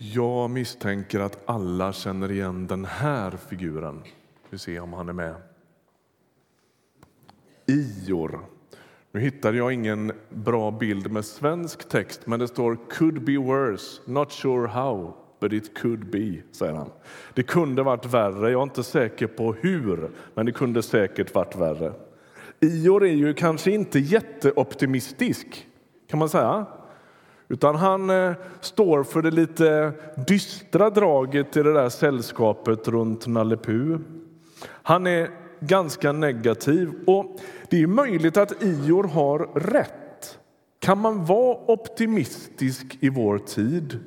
Jag misstänker att alla känner igen den här figuren. Vi ser om han är med. Ior. Nu hittade jag ingen bra bild med svensk text, men det står could be worse, not sure how, but it could be, säger han. Det kunde varit värre. Jag är inte säker på hur, men det kunde säkert varit värre. Ior är ju kanske inte jätteoptimistisk, kan man säga. Utan han eh, står för det lite dystra draget i det där sällskapet runt Nalle Puh. Han är ganska negativ. Och Det är möjligt att Ior har rätt. Kan man vara optimistisk i vår tid?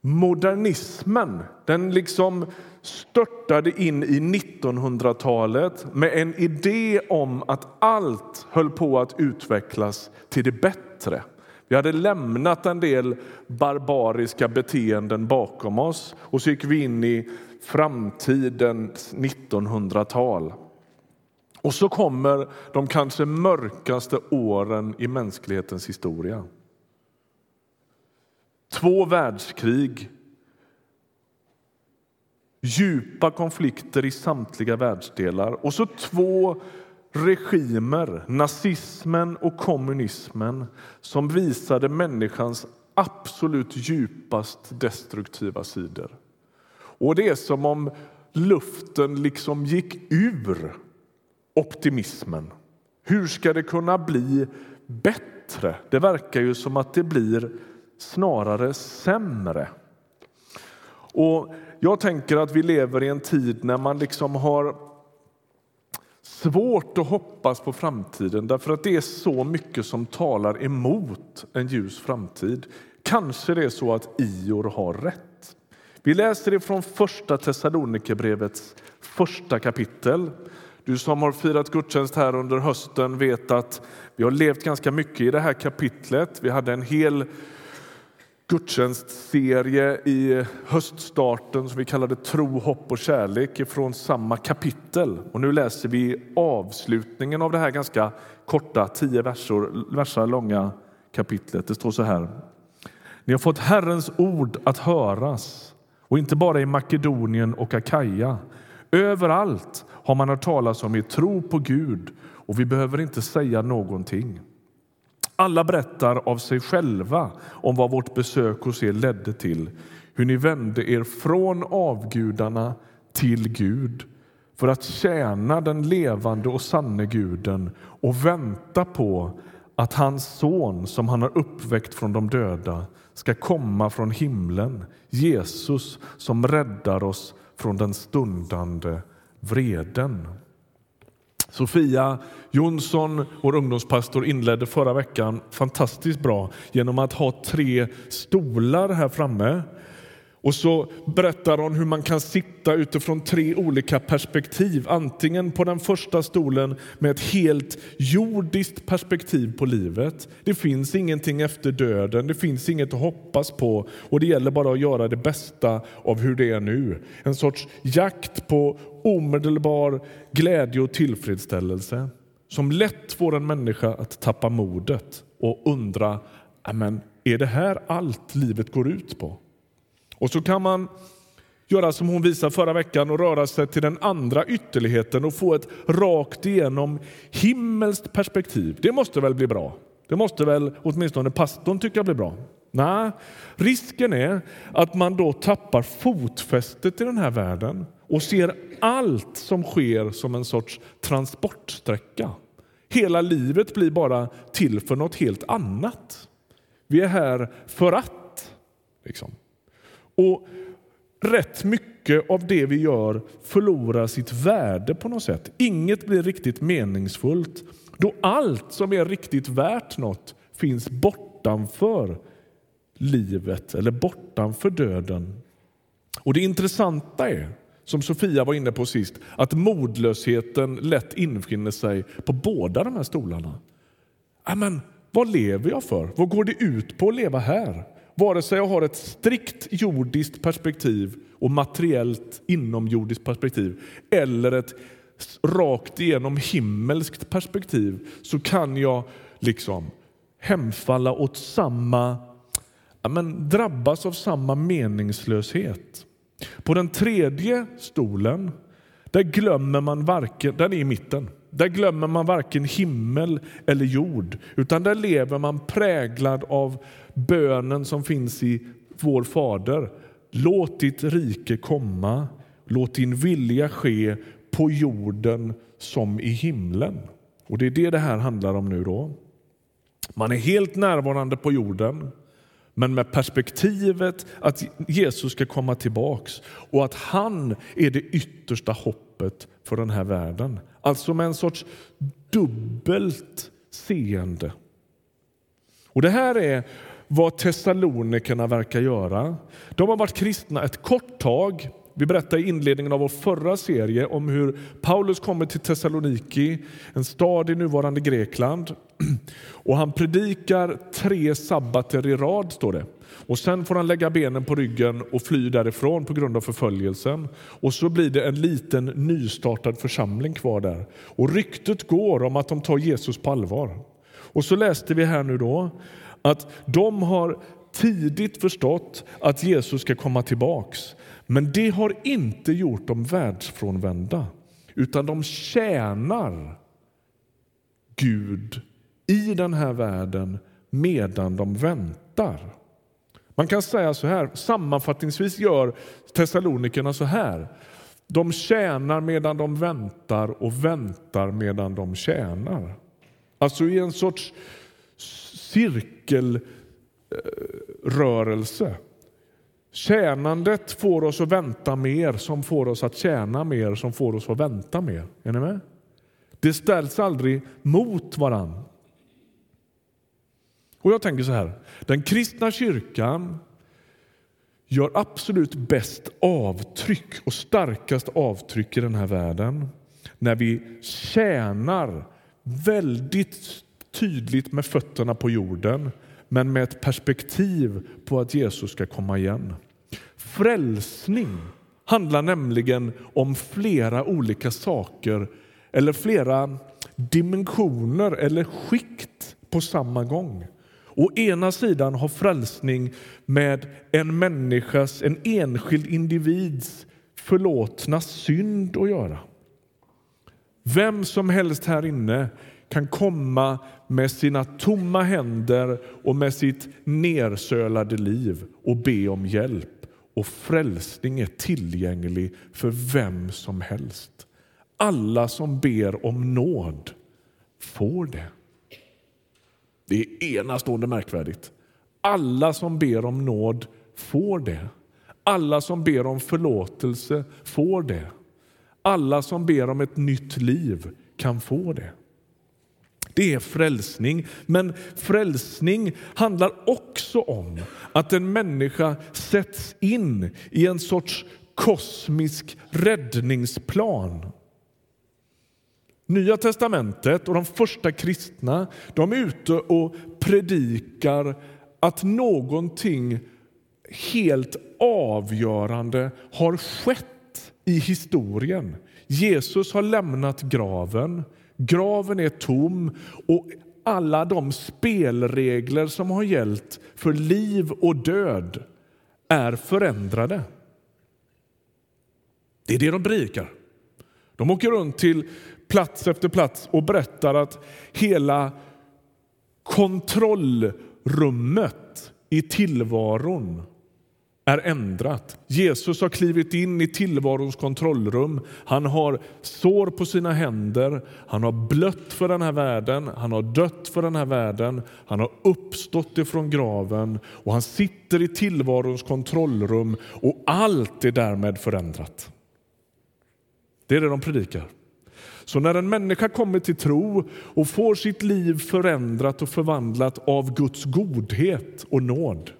Modernismen den liksom störtade in i 1900-talet med en idé om att allt höll på att utvecklas till det bättre. Vi hade lämnat en del barbariska beteenden bakom oss och så gick vi in i framtidens 1900-tal. Och så kommer de kanske mörkaste åren i mänsklighetens historia. Två världskrig, djupa konflikter i samtliga världsdelar och så två regimer, nazismen och kommunismen som visade människans absolut djupast destruktiva sidor. Och Det är som om luften liksom gick ur optimismen. Hur ska det kunna bli bättre? Det verkar ju som att det blir snarare sämre. Och Jag tänker att vi lever i en tid när man liksom har svårt att hoppas på framtiden därför att det är så mycket som talar emot en ljus framtid. Kanske det är så att Ior har rätt. Vi läser ifrån första Thessalonikerbrevets första kapitel. Du som har firat gudstjänst här under hösten vet att vi har levt ganska mycket i det här kapitlet. Vi hade en hel gudstjänstserie i höststarten som vi kallade Tro, hopp och kärlek från samma kapitel. Och nu läser vi avslutningen av det här ganska korta, tio versor, versar långa kapitlet. Det står så här. Ni har fått Herrens ord att höras och inte bara i Makedonien och Akaja. Överallt har man hört talas om er tro på Gud och vi behöver inte säga någonting. Alla berättar av sig själva om vad vårt besök hos er ledde till, hur ni vände er från avgudarna till Gud för att tjäna den levande och sanne guden och vänta på att hans son, som han har uppväckt från de döda ska komma från himlen, Jesus som räddar oss från den stundande vreden. Sofia Jonsson, vår ungdomspastor, inledde förra veckan fantastiskt bra genom att ha tre stolar här framme. Och så berättar hon hur man kan sitta utifrån tre olika perspektiv. Antingen på den första stolen med ett helt jordiskt perspektiv på livet. Det finns ingenting efter döden, det finns inget att hoppas på och det gäller bara att göra det bästa av hur det är nu. En sorts jakt på omedelbar glädje och tillfredsställelse som lätt får en människa att tappa modet och undra men är det här allt livet går ut på? Och så kan man göra som hon visade förra veckan och röra sig till den andra ytterligheten och få ett rakt igenom himmelskt perspektiv. Det måste väl bli bra? Det måste väl åtminstone pastorn tycka blir bra? Nej, risken är att man då tappar fotfästet i den här världen och ser allt som sker som en sorts transportsträcka. Hela livet blir bara till för något helt annat. Vi är här för att. Liksom. Och rätt mycket av det vi gör förlorar sitt värde på något sätt. Inget blir riktigt meningsfullt då allt som är riktigt värt något finns bortanför livet eller bortanför döden. Och det intressanta är, som Sofia var inne på sist, att modlösheten lätt infinner sig på båda de här stolarna. Amen, vad lever jag för? Vad går det ut på att leva här? Vare sig jag har ett strikt jordiskt perspektiv och materiellt inomjordiskt perspektiv eller ett rakt igenom himmelskt perspektiv så kan jag liksom hemfalla åt samma ja, men drabbas av samma meningslöshet. På den tredje stolen där glömmer man varken, den är i mitten, där glömmer man varken himmel eller jord utan där lever man präglad av bönen som finns i Vår Fader. Låt ditt rike komma, låt din vilja ske på jorden som i himlen. Och Det är det det här handlar om nu. då. Man är helt närvarande på jorden men med perspektivet att Jesus ska komma tillbaks och att han är det yttersta hoppet för den här världen. Alltså med en sorts dubbelt seende. Och Det här är vad Thessalonikerna verkar göra. De har varit kristna ett kort tag. Vi berättade i inledningen av vår förra serie om hur Paulus kommer till Thessaloniki, en stad i nuvarande Grekland. Och Han predikar tre sabbater i rad, står det. Och Sen får han lägga benen på ryggen och fly därifrån på grund av förföljelsen. Och så blir det en liten nystartad församling kvar där. Och Ryktet går om att de tar Jesus på allvar. Och så läste vi här nu då att de har tidigt förstått att Jesus ska komma tillbaks. Men det har inte gjort dem världsfrånvända, utan de tjänar Gud i den här världen medan de väntar. Man kan säga så här, sammanfattningsvis gör Thessalonikerna så här. De tjänar medan de väntar och väntar medan de tjänar. Alltså i en sorts cirkelrörelse. Tjänandet får oss att vänta mer, som får oss att tjäna mer, som får oss att vänta mer. Är ni med? Det ställs aldrig mot varann. Och jag tänker så här, den kristna kyrkan gör absolut bäst avtryck och starkast avtryck i den här världen när vi tjänar väldigt tydligt med fötterna på jorden men med ett perspektiv på att Jesus ska komma igen. Frälsning handlar nämligen om flera olika saker eller flera dimensioner eller skikt på samma gång. Å ena sidan har frälsning med en människas, en enskild individs förlåtna synd att göra. Vem som helst här inne kan komma med sina tomma händer och med sitt nersölade liv och be om hjälp. Och frälsning är tillgänglig för vem som helst. Alla som ber om nåd får det. Det är enastående märkvärdigt. Alla som ber om nåd får det. Alla som ber om förlåtelse får det. Alla som ber om ett nytt liv kan få det. Det är frälsning. Men frälsning handlar också om att en människa sätts in i en sorts kosmisk räddningsplan. Nya testamentet och de första kristna de är ute och predikar att någonting helt avgörande har skett i historien. Jesus har lämnat graven. Graven är tom och alla de spelregler som har gällt för liv och död är förändrade. Det är det de predikar. De åker runt till plats efter plats och berättar att hela kontrollrummet i tillvaron är ändrat. Jesus har klivit in i tillvarons kontrollrum. Han har sår på sina händer, han har blött för den här världen, han har dött för den här världen, han har uppstått ifrån graven och han sitter i tillvarons kontrollrum och allt är därmed förändrat. Det är det de predikar. Så när en människa kommer till tro och får sitt liv förändrat och förvandlat av Guds godhet och nåd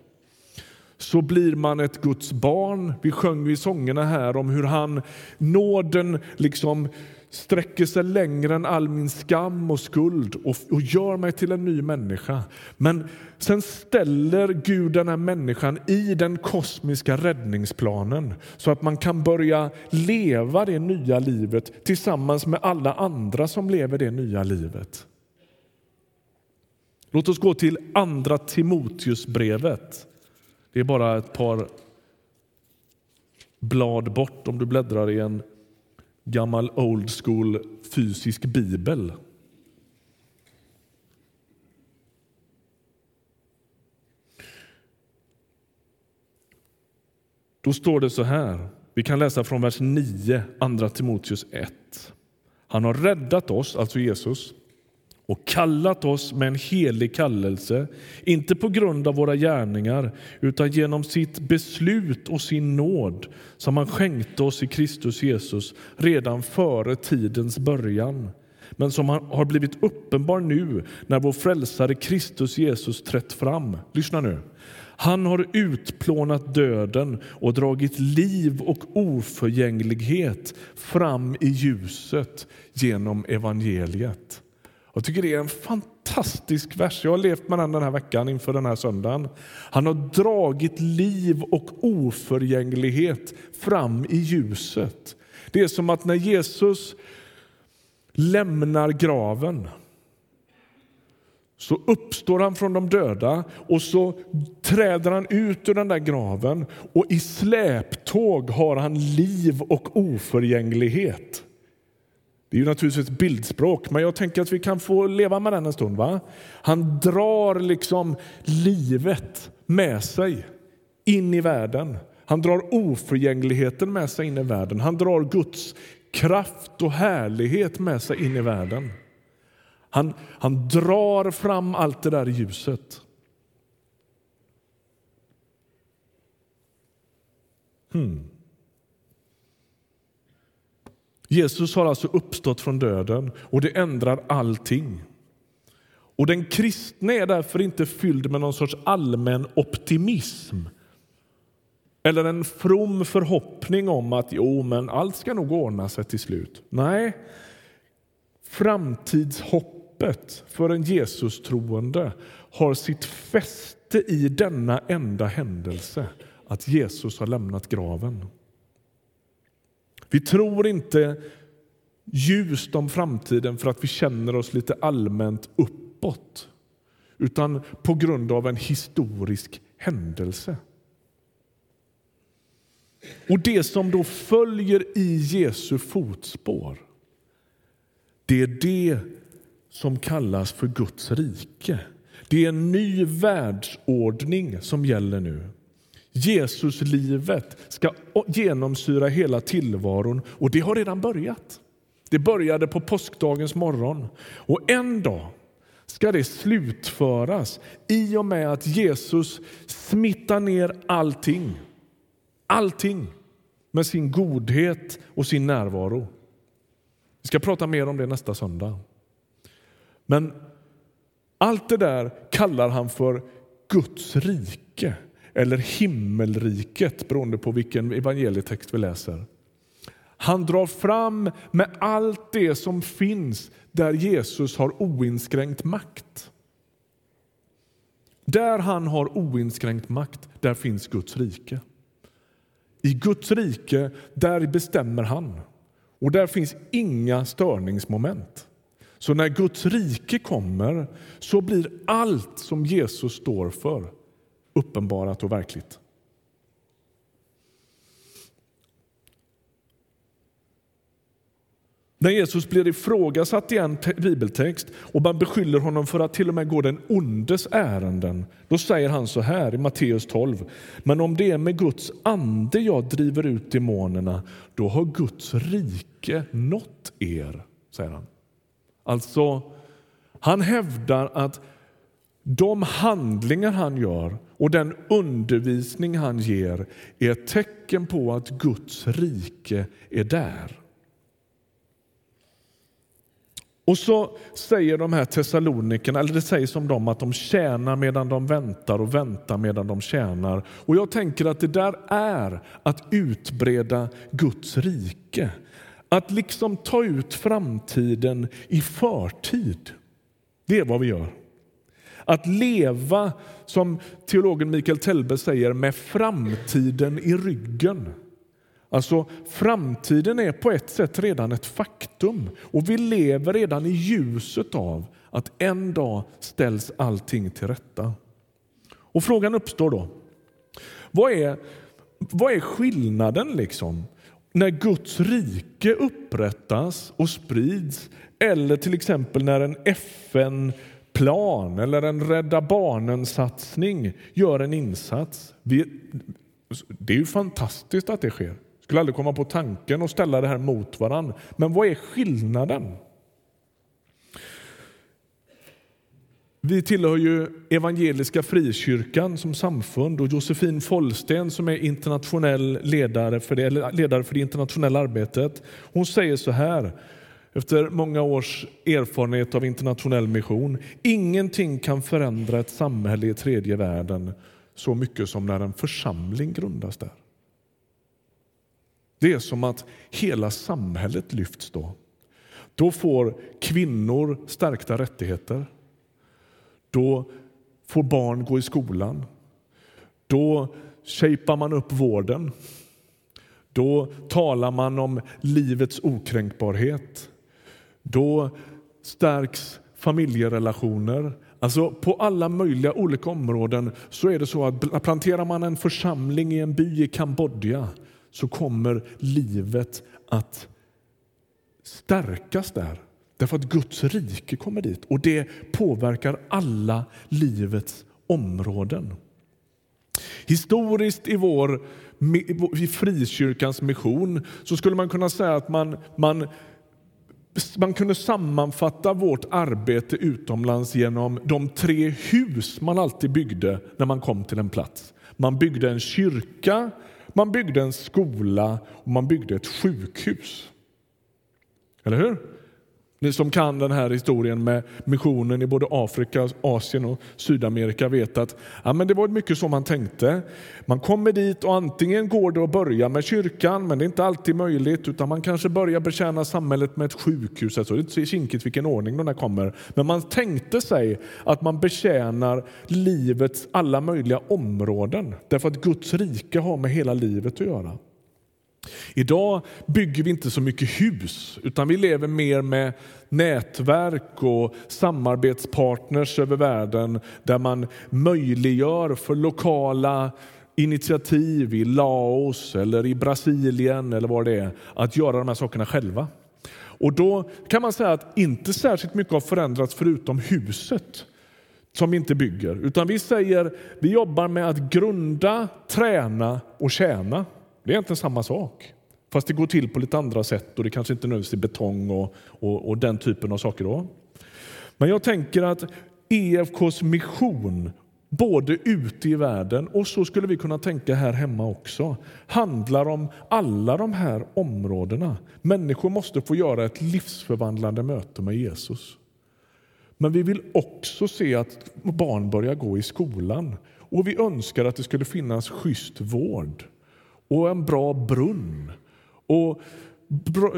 så blir man ett Guds barn. Vi sjöng i sångerna här om hur han, nåden liksom sträcker sig längre än all min skam och skuld och, och gör mig till en ny människa. Men sen ställer Gud den här människan i den kosmiska räddningsplanen så att man kan börja leva det nya livet tillsammans med alla andra som lever det nya livet. Låt oss gå till Andra Timoteusbrevet det är bara ett par blad bort om du bläddrar i en gammal old school fysisk bibel. Då står det så här. Vi kan läsa från vers 9, Andra Timoteus 1. Han har räddat oss, alltså Jesus, och kallat oss med en helig kallelse, inte på grund av våra gärningar utan genom sitt beslut och sin nåd som han skänkte oss i Kristus Jesus redan före tidens början men som har blivit uppenbar nu när vår frälsare Kristus Jesus trätt fram. Lyssna nu. Han har utplånat döden och dragit liv och oförgänglighet fram i ljuset genom evangeliet. Jag tycker det är en fantastisk vers. Jag har levt med den den här veckan inför den här söndagen. Han har dragit liv och oförgänglighet fram i ljuset. Det är som att när Jesus lämnar graven så uppstår han från de döda och så träder han ut ur den där graven och i släptåg har han liv och oförgänglighet. Det är ju naturligtvis ett bildspråk, men jag tänker att vi kan få leva med den en stund. Va? Han drar liksom livet med sig in i världen. Han drar oförgängligheten med sig in i världen. Han drar Guds kraft och härlighet med sig in i världen. Han, han drar fram allt det där i ljuset. Hmm. Jesus har alltså uppstått från döden och det ändrar allting. Och Den kristne är därför inte fylld med någon sorts allmän optimism eller en from förhoppning om att jo, men allt ska nog ordna sig till slut. Nej, framtidshoppet för en Jesus-troende har sitt fäste i denna enda händelse, att Jesus har lämnat graven. Vi tror inte ljust om framtiden för att vi känner oss lite allmänt uppåt utan på grund av en historisk händelse. Och det som då följer i Jesu fotspår det är det som kallas för Guds rike. Det är en ny världsordning som gäller nu. Jesuslivet ska genomsyra hela tillvaron och det har redan börjat. Det började på påskdagens morgon och en dag ska det slutföras i och med att Jesus smittar ner allting. Allting med sin godhet och sin närvaro. Vi ska prata mer om det nästa söndag. Men allt det där kallar han för Guds rike eller himmelriket beroende på vilken evangelietext vi läser. Han drar fram med allt det som finns där Jesus har oinskränkt makt. Där han har oinskränkt makt, där finns Guds rike. I Guds rike, där bestämmer han. Och där finns inga störningsmoment. Så när Guds rike kommer så blir allt som Jesus står för uppenbarat och verkligt. När Jesus blir ifrågasatt i en bibeltext och man beskyller honom för att till och med gå den ondes ärenden, då säger han så här i Matteus 12. Men om det är med Guds ande jag driver ut demonerna, då har Guds rike nått er, säger han. Alltså, han hävdar att de handlingar han gör och den undervisning han ger är ett tecken på att Guds rike är där. Och så säger de här Thessalonikerna, eller det sägs om dem att de tjänar medan de väntar och väntar medan de tjänar. Och jag tänker att det där är att utbreda Guds rike. Att liksom ta ut framtiden i förtid. Det är vad vi gör. Att leva, som teologen Mikael Telbe säger, med framtiden i ryggen. Alltså, framtiden är på ett sätt redan ett faktum och vi lever redan i ljuset av att en dag ställs allting till rätta. Och Frågan uppstår då. Vad är, vad är skillnaden liksom? När Guds rike upprättas och sprids eller till exempel när en FN plan eller en Rädda Barnen-satsning gör en insats. Vi, det är ju fantastiskt att det sker. Jag skulle aldrig komma på tanken att ställa det här mot varandra. Men vad är skillnaden? Vi tillhör ju Evangeliska Frikyrkan som samfund och Josefin Follsten som är internationell ledare för det, ledare för det internationella arbetet. Hon säger så här efter många års erfarenhet av internationell mission. Ingenting kan förändra ett samhälle i tredje världen så mycket som när en församling grundas där. Det är som att hela samhället lyfts då. Då får kvinnor stärkta rättigheter. Då får barn gå i skolan. Då shapar man upp vården. Då talar man om livets okränkbarhet. Då stärks familjerelationer. Alltså på alla möjliga olika områden så är det så att planterar man en församling i en by i Kambodja så kommer livet att stärkas där. Därför att Guds rike kommer dit och det påverkar alla livets områden. Historiskt i vår i frikyrkans mission så skulle man kunna säga att man, man man kunde sammanfatta vårt arbete utomlands genom de tre hus man alltid byggde när man kom till en plats. Man byggde en kyrka, man byggde en skola och man byggde ett sjukhus. Eller hur? Ni som kan den här historien med missionen i både Afrika, Asien och Sydamerika vet att ja, men det var mycket så man tänkte. Man kommer dit och antingen går det att börja med kyrkan, men det är inte alltid möjligt, utan man kanske börjar betjäna samhället med ett sjukhus. Alltså, det är inte kinkigt vilken ordning de där kommer. Men man tänkte sig att man betjänar livets alla möjliga områden, därför att Guds rike har med hela livet att göra. Idag bygger vi inte så mycket hus, utan vi lever mer med nätverk och samarbetspartners över världen där man möjliggör för lokala initiativ i Laos eller i Brasilien eller vad det är att göra de här sakerna själva. Och då kan man säga att inte särskilt mycket har förändrats förutom huset som vi inte bygger. Utan vi säger vi jobbar med att grunda, träna och tjäna. Det är egentligen samma sak. Fast det går till på lite andra sätt och det kanske inte nödvändigtvis är betong och, och, och, den typen av saker. Då. Men jag tänker att EFKs mission, både ute i världen och så skulle vi kunna tänka här hemma också, handlar om alla de här områdena. Människor måste få göra ett livsförvandlande möte med Jesus. Men vi vill också se att barn börjar gå i skolan och vi önskar att det skulle finnas schysst vård och en bra brunn och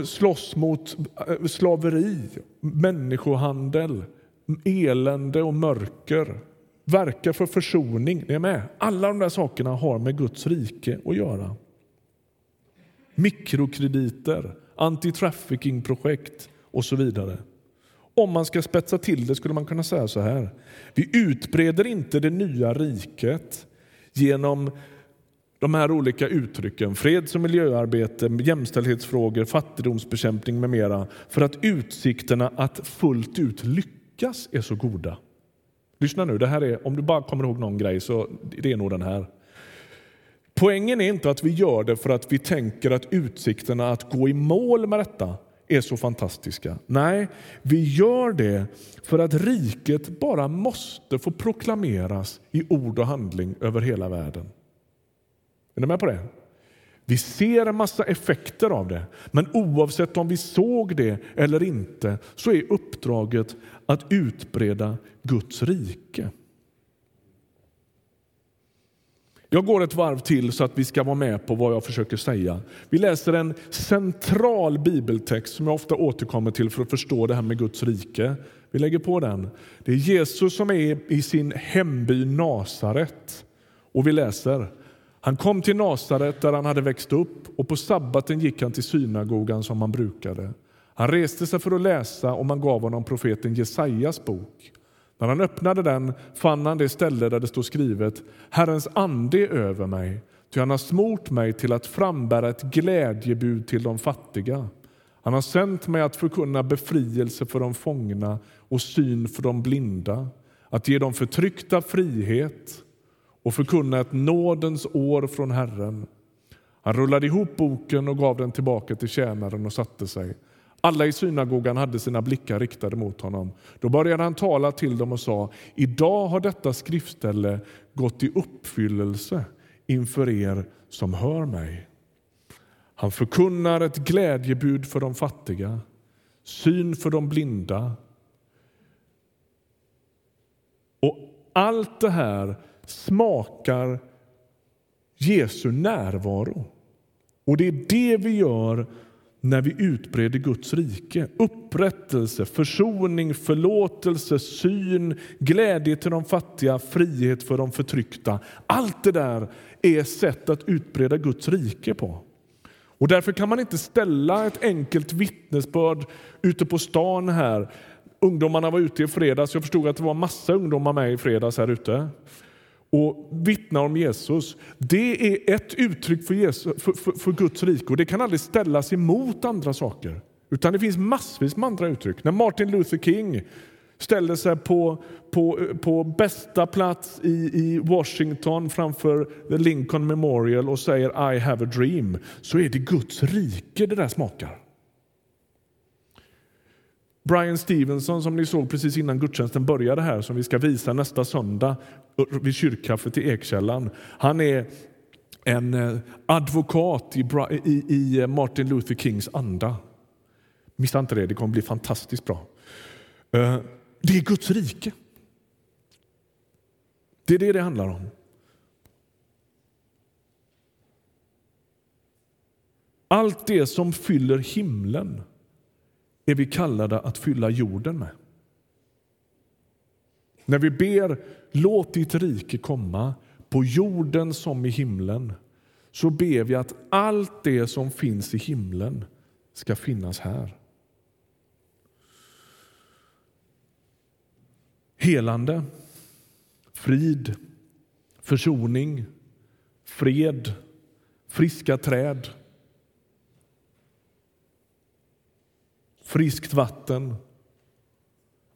slåss mot eh, slaveri, människohandel, elände och mörker. Verka för försoning. Ni är med? Alla de där sakerna har med Guds rike att göra. Mikrokrediter, anti-trafficking-projekt och så vidare. Om man ska spetsa till det skulle man kunna säga så här. Vi utbreder inte det nya riket genom de här olika uttrycken, freds och miljöarbete, jämställdhetsfrågor, fattigdomsbekämpning med mera, för att utsikterna att fullt ut lyckas är så goda. Lyssna nu, det här är, om du bara kommer ihåg någon grej så det är nog den här. Poängen är inte att vi gör det för att vi tänker att utsikterna att gå i mål med detta är så fantastiska. Nej, vi gör det för att riket bara måste få proklameras i ord och handling över hela världen. Är ni med på det? Vi ser en massa effekter av det, men oavsett om vi såg det eller inte så är uppdraget att utbreda Guds rike. Jag går ett varv till så att vi ska vara med på vad jag försöker säga. Vi läser en central bibeltext som jag ofta återkommer till för att förstå det här med Guds rike. Vi lägger på den. Det är Jesus som är i sin hemby Nasaret och vi läser han kom till Nasaret där han hade växt upp och på sabbaten gick han till synagogan som han brukade. Han reste sig för att läsa och man gav honom profeten Jesajas bok. När han öppnade den fann han det ställe där det stod skrivet Herrens ande är över mig, ty han har smort mig till att frambära ett glädjebud till de fattiga. Han har sänt mig att förkunna befrielse för de fångna och syn för de blinda, att ge de förtryckta frihet och förkunna ett nådens år från Herren. Han rullade ihop boken och gav den tillbaka till tjänaren och satte sig. Alla i synagogan hade sina blickar riktade mot honom. Då började han tala till dem och sa, idag har detta skriftställe gått i uppfyllelse inför er som hör mig. Han förkunnar ett glädjebud för de fattiga, syn för de blinda. Och allt det här smakar Jesu närvaro. Och det är det vi gör när vi utbreder Guds rike. Upprättelse, försoning, förlåtelse, syn, glädje till de fattiga, frihet för de förtryckta. Allt det där är sätt att utbreda Guds rike på. Och Därför kan man inte ställa ett enkelt vittnesbörd ute på stan här. Ungdomarna var ute i fredags. Jag förstod att det var massa ungdomar med i fredags här ute och vittnar om Jesus, det är ett uttryck för, Jesus, för, för, för, Guds rike och det kan aldrig ställas emot andra saker. Utan det finns massvis med andra uttryck. När Martin Luther King ställer sig på, på, på bästa plats i, i Washington framför the Lincoln Memorial och säger I have a dream, så är det Guds rike det där smakar. Brian Stevenson som ni såg precis innan gudstjänsten började här, som vi ska visa nästa söndag vid kyrkkaffet i Ekkällan. Han är en eh, advokat i, eh, Martin Luther Kings anda. Missa inte det, det kommer bli fantastiskt bra. Eh, det är Guds rike. Det är det det handlar om. Allt det som fyller himlen är vi kallade att fylla jorden med. När vi ber låt ditt rike komma på jorden som i himlen så ber vi att allt det som finns i himlen ska finnas här. Helande, frid, försoning, fred, friska träd friskt vatten.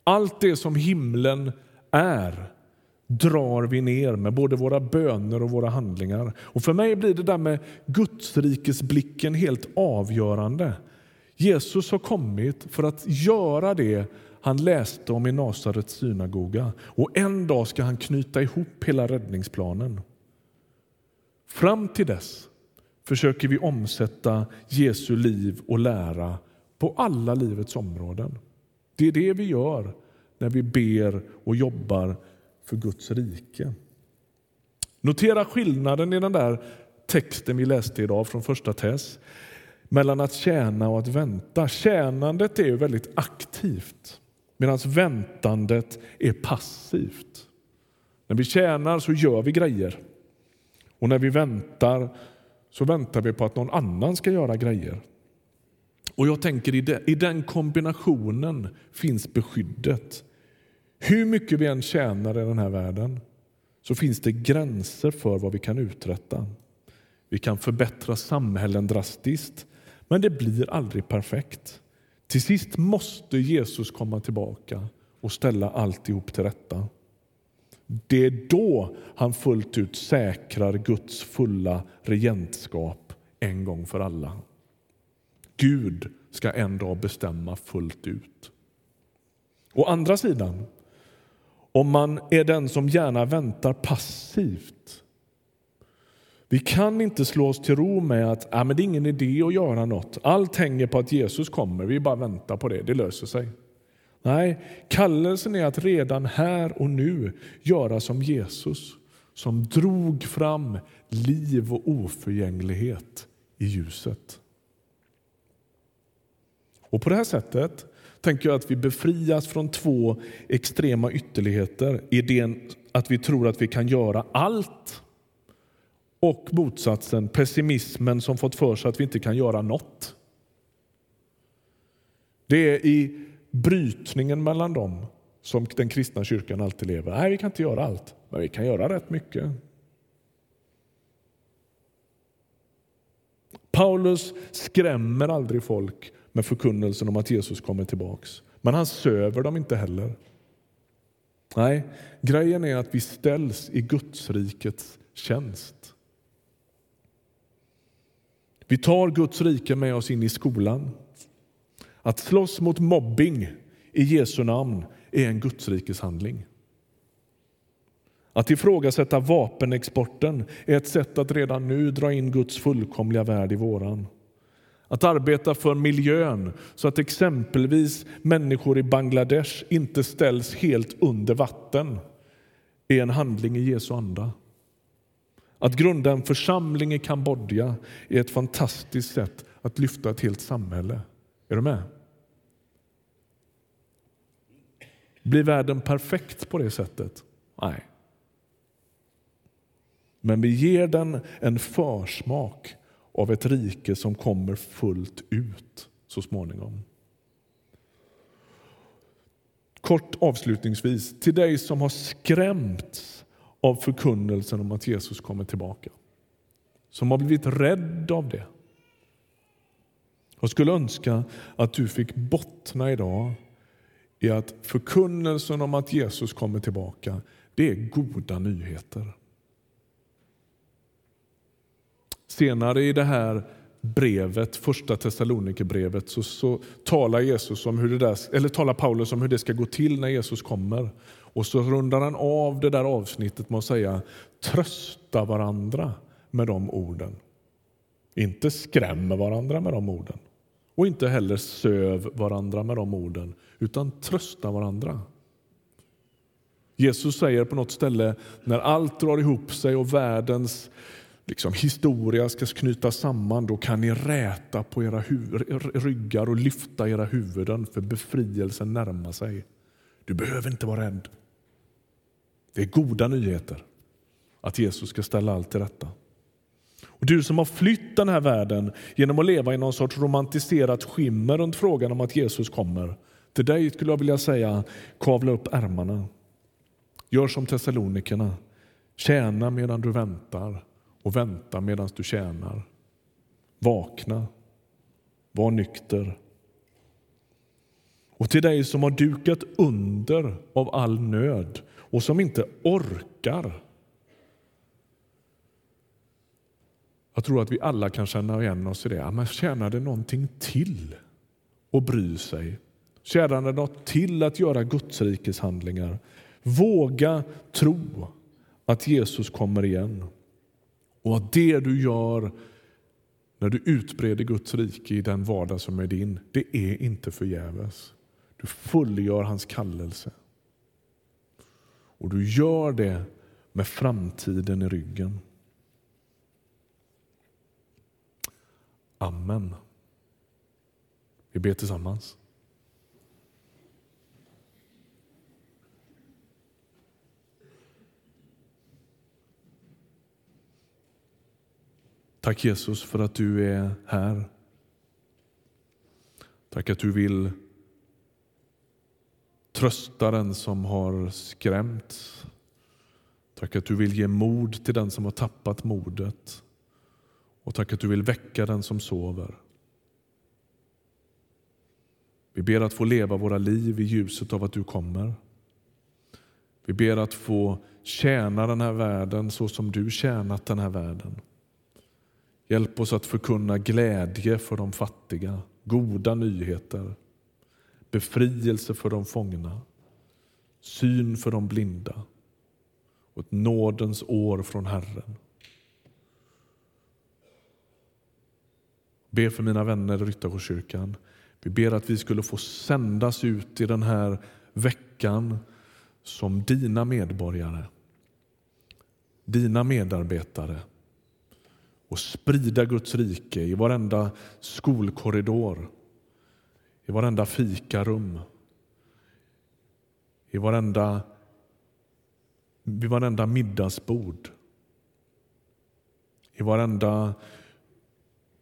Allt det som himlen är drar vi ner med både våra böner och våra handlingar. Och För mig blir det där med Gudsrikesblicken helt avgörande. Jesus har kommit för att göra det han läste om i Nasarets synagoga och en dag ska han knyta ihop hela räddningsplanen. Fram till dess försöker vi omsätta Jesu liv och lära på alla livets områden. Det är det vi gör när vi ber och jobbar för Guds rike. Notera skillnaden i den där texten vi läste idag från första Tess mellan att tjäna och att vänta. Tjänandet är väldigt aktivt medan väntandet är passivt. När vi tjänar så gör vi grejer och när vi väntar så väntar vi på att någon annan ska göra grejer. Och jag tänker i, det, i den kombinationen finns beskyddet. Hur mycket vi än tjänar i den här världen så finns det gränser för vad vi kan uträtta. Vi kan förbättra samhällen drastiskt, men det blir aldrig perfekt. Till sist måste Jesus komma tillbaka och ställa alltihop till rätta. Det är då han fullt ut säkrar Guds fulla regentskap en gång för alla. Gud ska en dag bestämma fullt ut. Å andra sidan, om man är den som gärna väntar passivt vi kan inte slå oss till ro med att ah, men det är ingen idé att göra något. Allt hänger på att Jesus kommer. Vi bara väntar på det. Det löser sig. Nej, kallelsen är att redan här och nu göra som Jesus som drog fram liv och oförgänglighet i ljuset. Och på det här sättet tänker jag att vi befrias från två extrema ytterligheter. Idén att vi tror att vi kan göra allt och motsatsen, pessimismen som fått för sig att vi inte kan göra något. Det är i brytningen mellan dem som den kristna kyrkan alltid lever. Nej, vi kan inte göra allt, men vi kan göra rätt mycket. Paulus skrämmer aldrig folk med förkunnelsen om att Jesus kommer tillbaks. Men han söver dem inte heller. Nej, grejen är att vi ställs i Gudsrikets tjänst. Vi tar Guds rike med oss in i skolan. Att slåss mot mobbing i Jesu namn är en Gudsrikeshandling. Att ifrågasätta vapenexporten är ett sätt att redan nu dra in Guds fullkomliga värld i våran. Att arbeta för miljön så att exempelvis människor i Bangladesh inte ställs helt under vatten är en handling i Jesu anda. Att grunda en församling i Kambodja är ett fantastiskt sätt att lyfta ett helt samhälle. Är du med? Blir världen perfekt på det sättet? Nej. Men vi ger den en försmak av ett rike som kommer fullt ut så småningom. Kort avslutningsvis, till dig som har skrämts av förkunnelsen om att Jesus kommer tillbaka. Som har blivit rädd av det. Jag skulle önska att du fick bottna idag i att förkunnelsen om att Jesus kommer tillbaka, det är goda nyheter. Senare i det här brevet, första Thessalonikerbrevet, så, så talar, Jesus om hur det där, eller talar Paulus om hur det ska gå till när Jesus kommer. Och så rundar han av det där avsnittet med att säga trösta varandra med de orden. Inte skrämmer varandra med de orden och inte heller söv varandra med de orden, utan trösta varandra. Jesus säger på något ställe när allt drar ihop sig och världens liksom, historia ska knytas samman, då kan ni räta på era ryggar och lyfta era huvuden, för befrielsen närmar sig. Du behöver inte vara rädd. Det är goda nyheter att Jesus ska ställa allt till rätta. Och du som har flytt den här världen genom att leva i någon sorts romantiserat skimmer runt frågan om att Jesus kommer. Till dig skulle jag vilja säga, kavla upp ärmarna. Gör som Thessalonikerna. Tjäna medan du väntar och vänta medan du tjänar. Vakna. Var nykter. Och till dig som har dukat under av all nöd och som inte orkar. Jag tror att vi alla kan känna igen oss i det. Men tjänar det någonting till att bry sig? Tjänar det något till att göra gudsrikeshandlingar? Våga tro att Jesus kommer igen och att det du gör när du utbreder Guds rike i den vardag som är din, det är inte förgäves. Du fullgör hans kallelse. Och du gör det med framtiden i ryggen. Amen. Vi ber tillsammans. Tack Jesus för att du är här. Tack att du vill trösta den som har skrämts. Tack att du vill ge mod till den som har tappat modet. Och tack att du vill väcka den som sover. Vi ber att få leva våra liv i ljuset av att du kommer. Vi ber att få tjäna den här världen så som du tjänat den här världen. Hjälp oss att förkunna glädje för de fattiga, goda nyheter, befrielse för de fångna, syn för de blinda och ett nådens år från Herren. Be för mina vänner i Ryttargårdskyrkan. Vi ber att vi skulle få sändas ut i den här veckan som dina medborgare, dina medarbetare och sprida Guds rike i varenda skolkorridor, i varenda fikarum, i varenda, vid varenda middagsbord, i varenda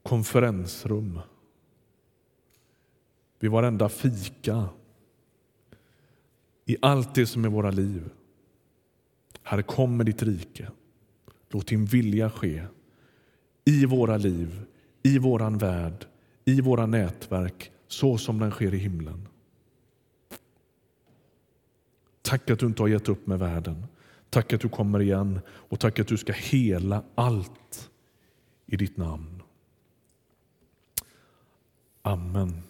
konferensrum, vid varenda fika, i allt det som är våra liv. Herre, kom med ditt rike. Låt din vilja ske i våra liv, i våran värld, i våra nätverk så som den sker i himlen. Tack att du inte har gett upp med världen. Tack att du kommer igen och tack att du ska hela allt i ditt namn. Amen.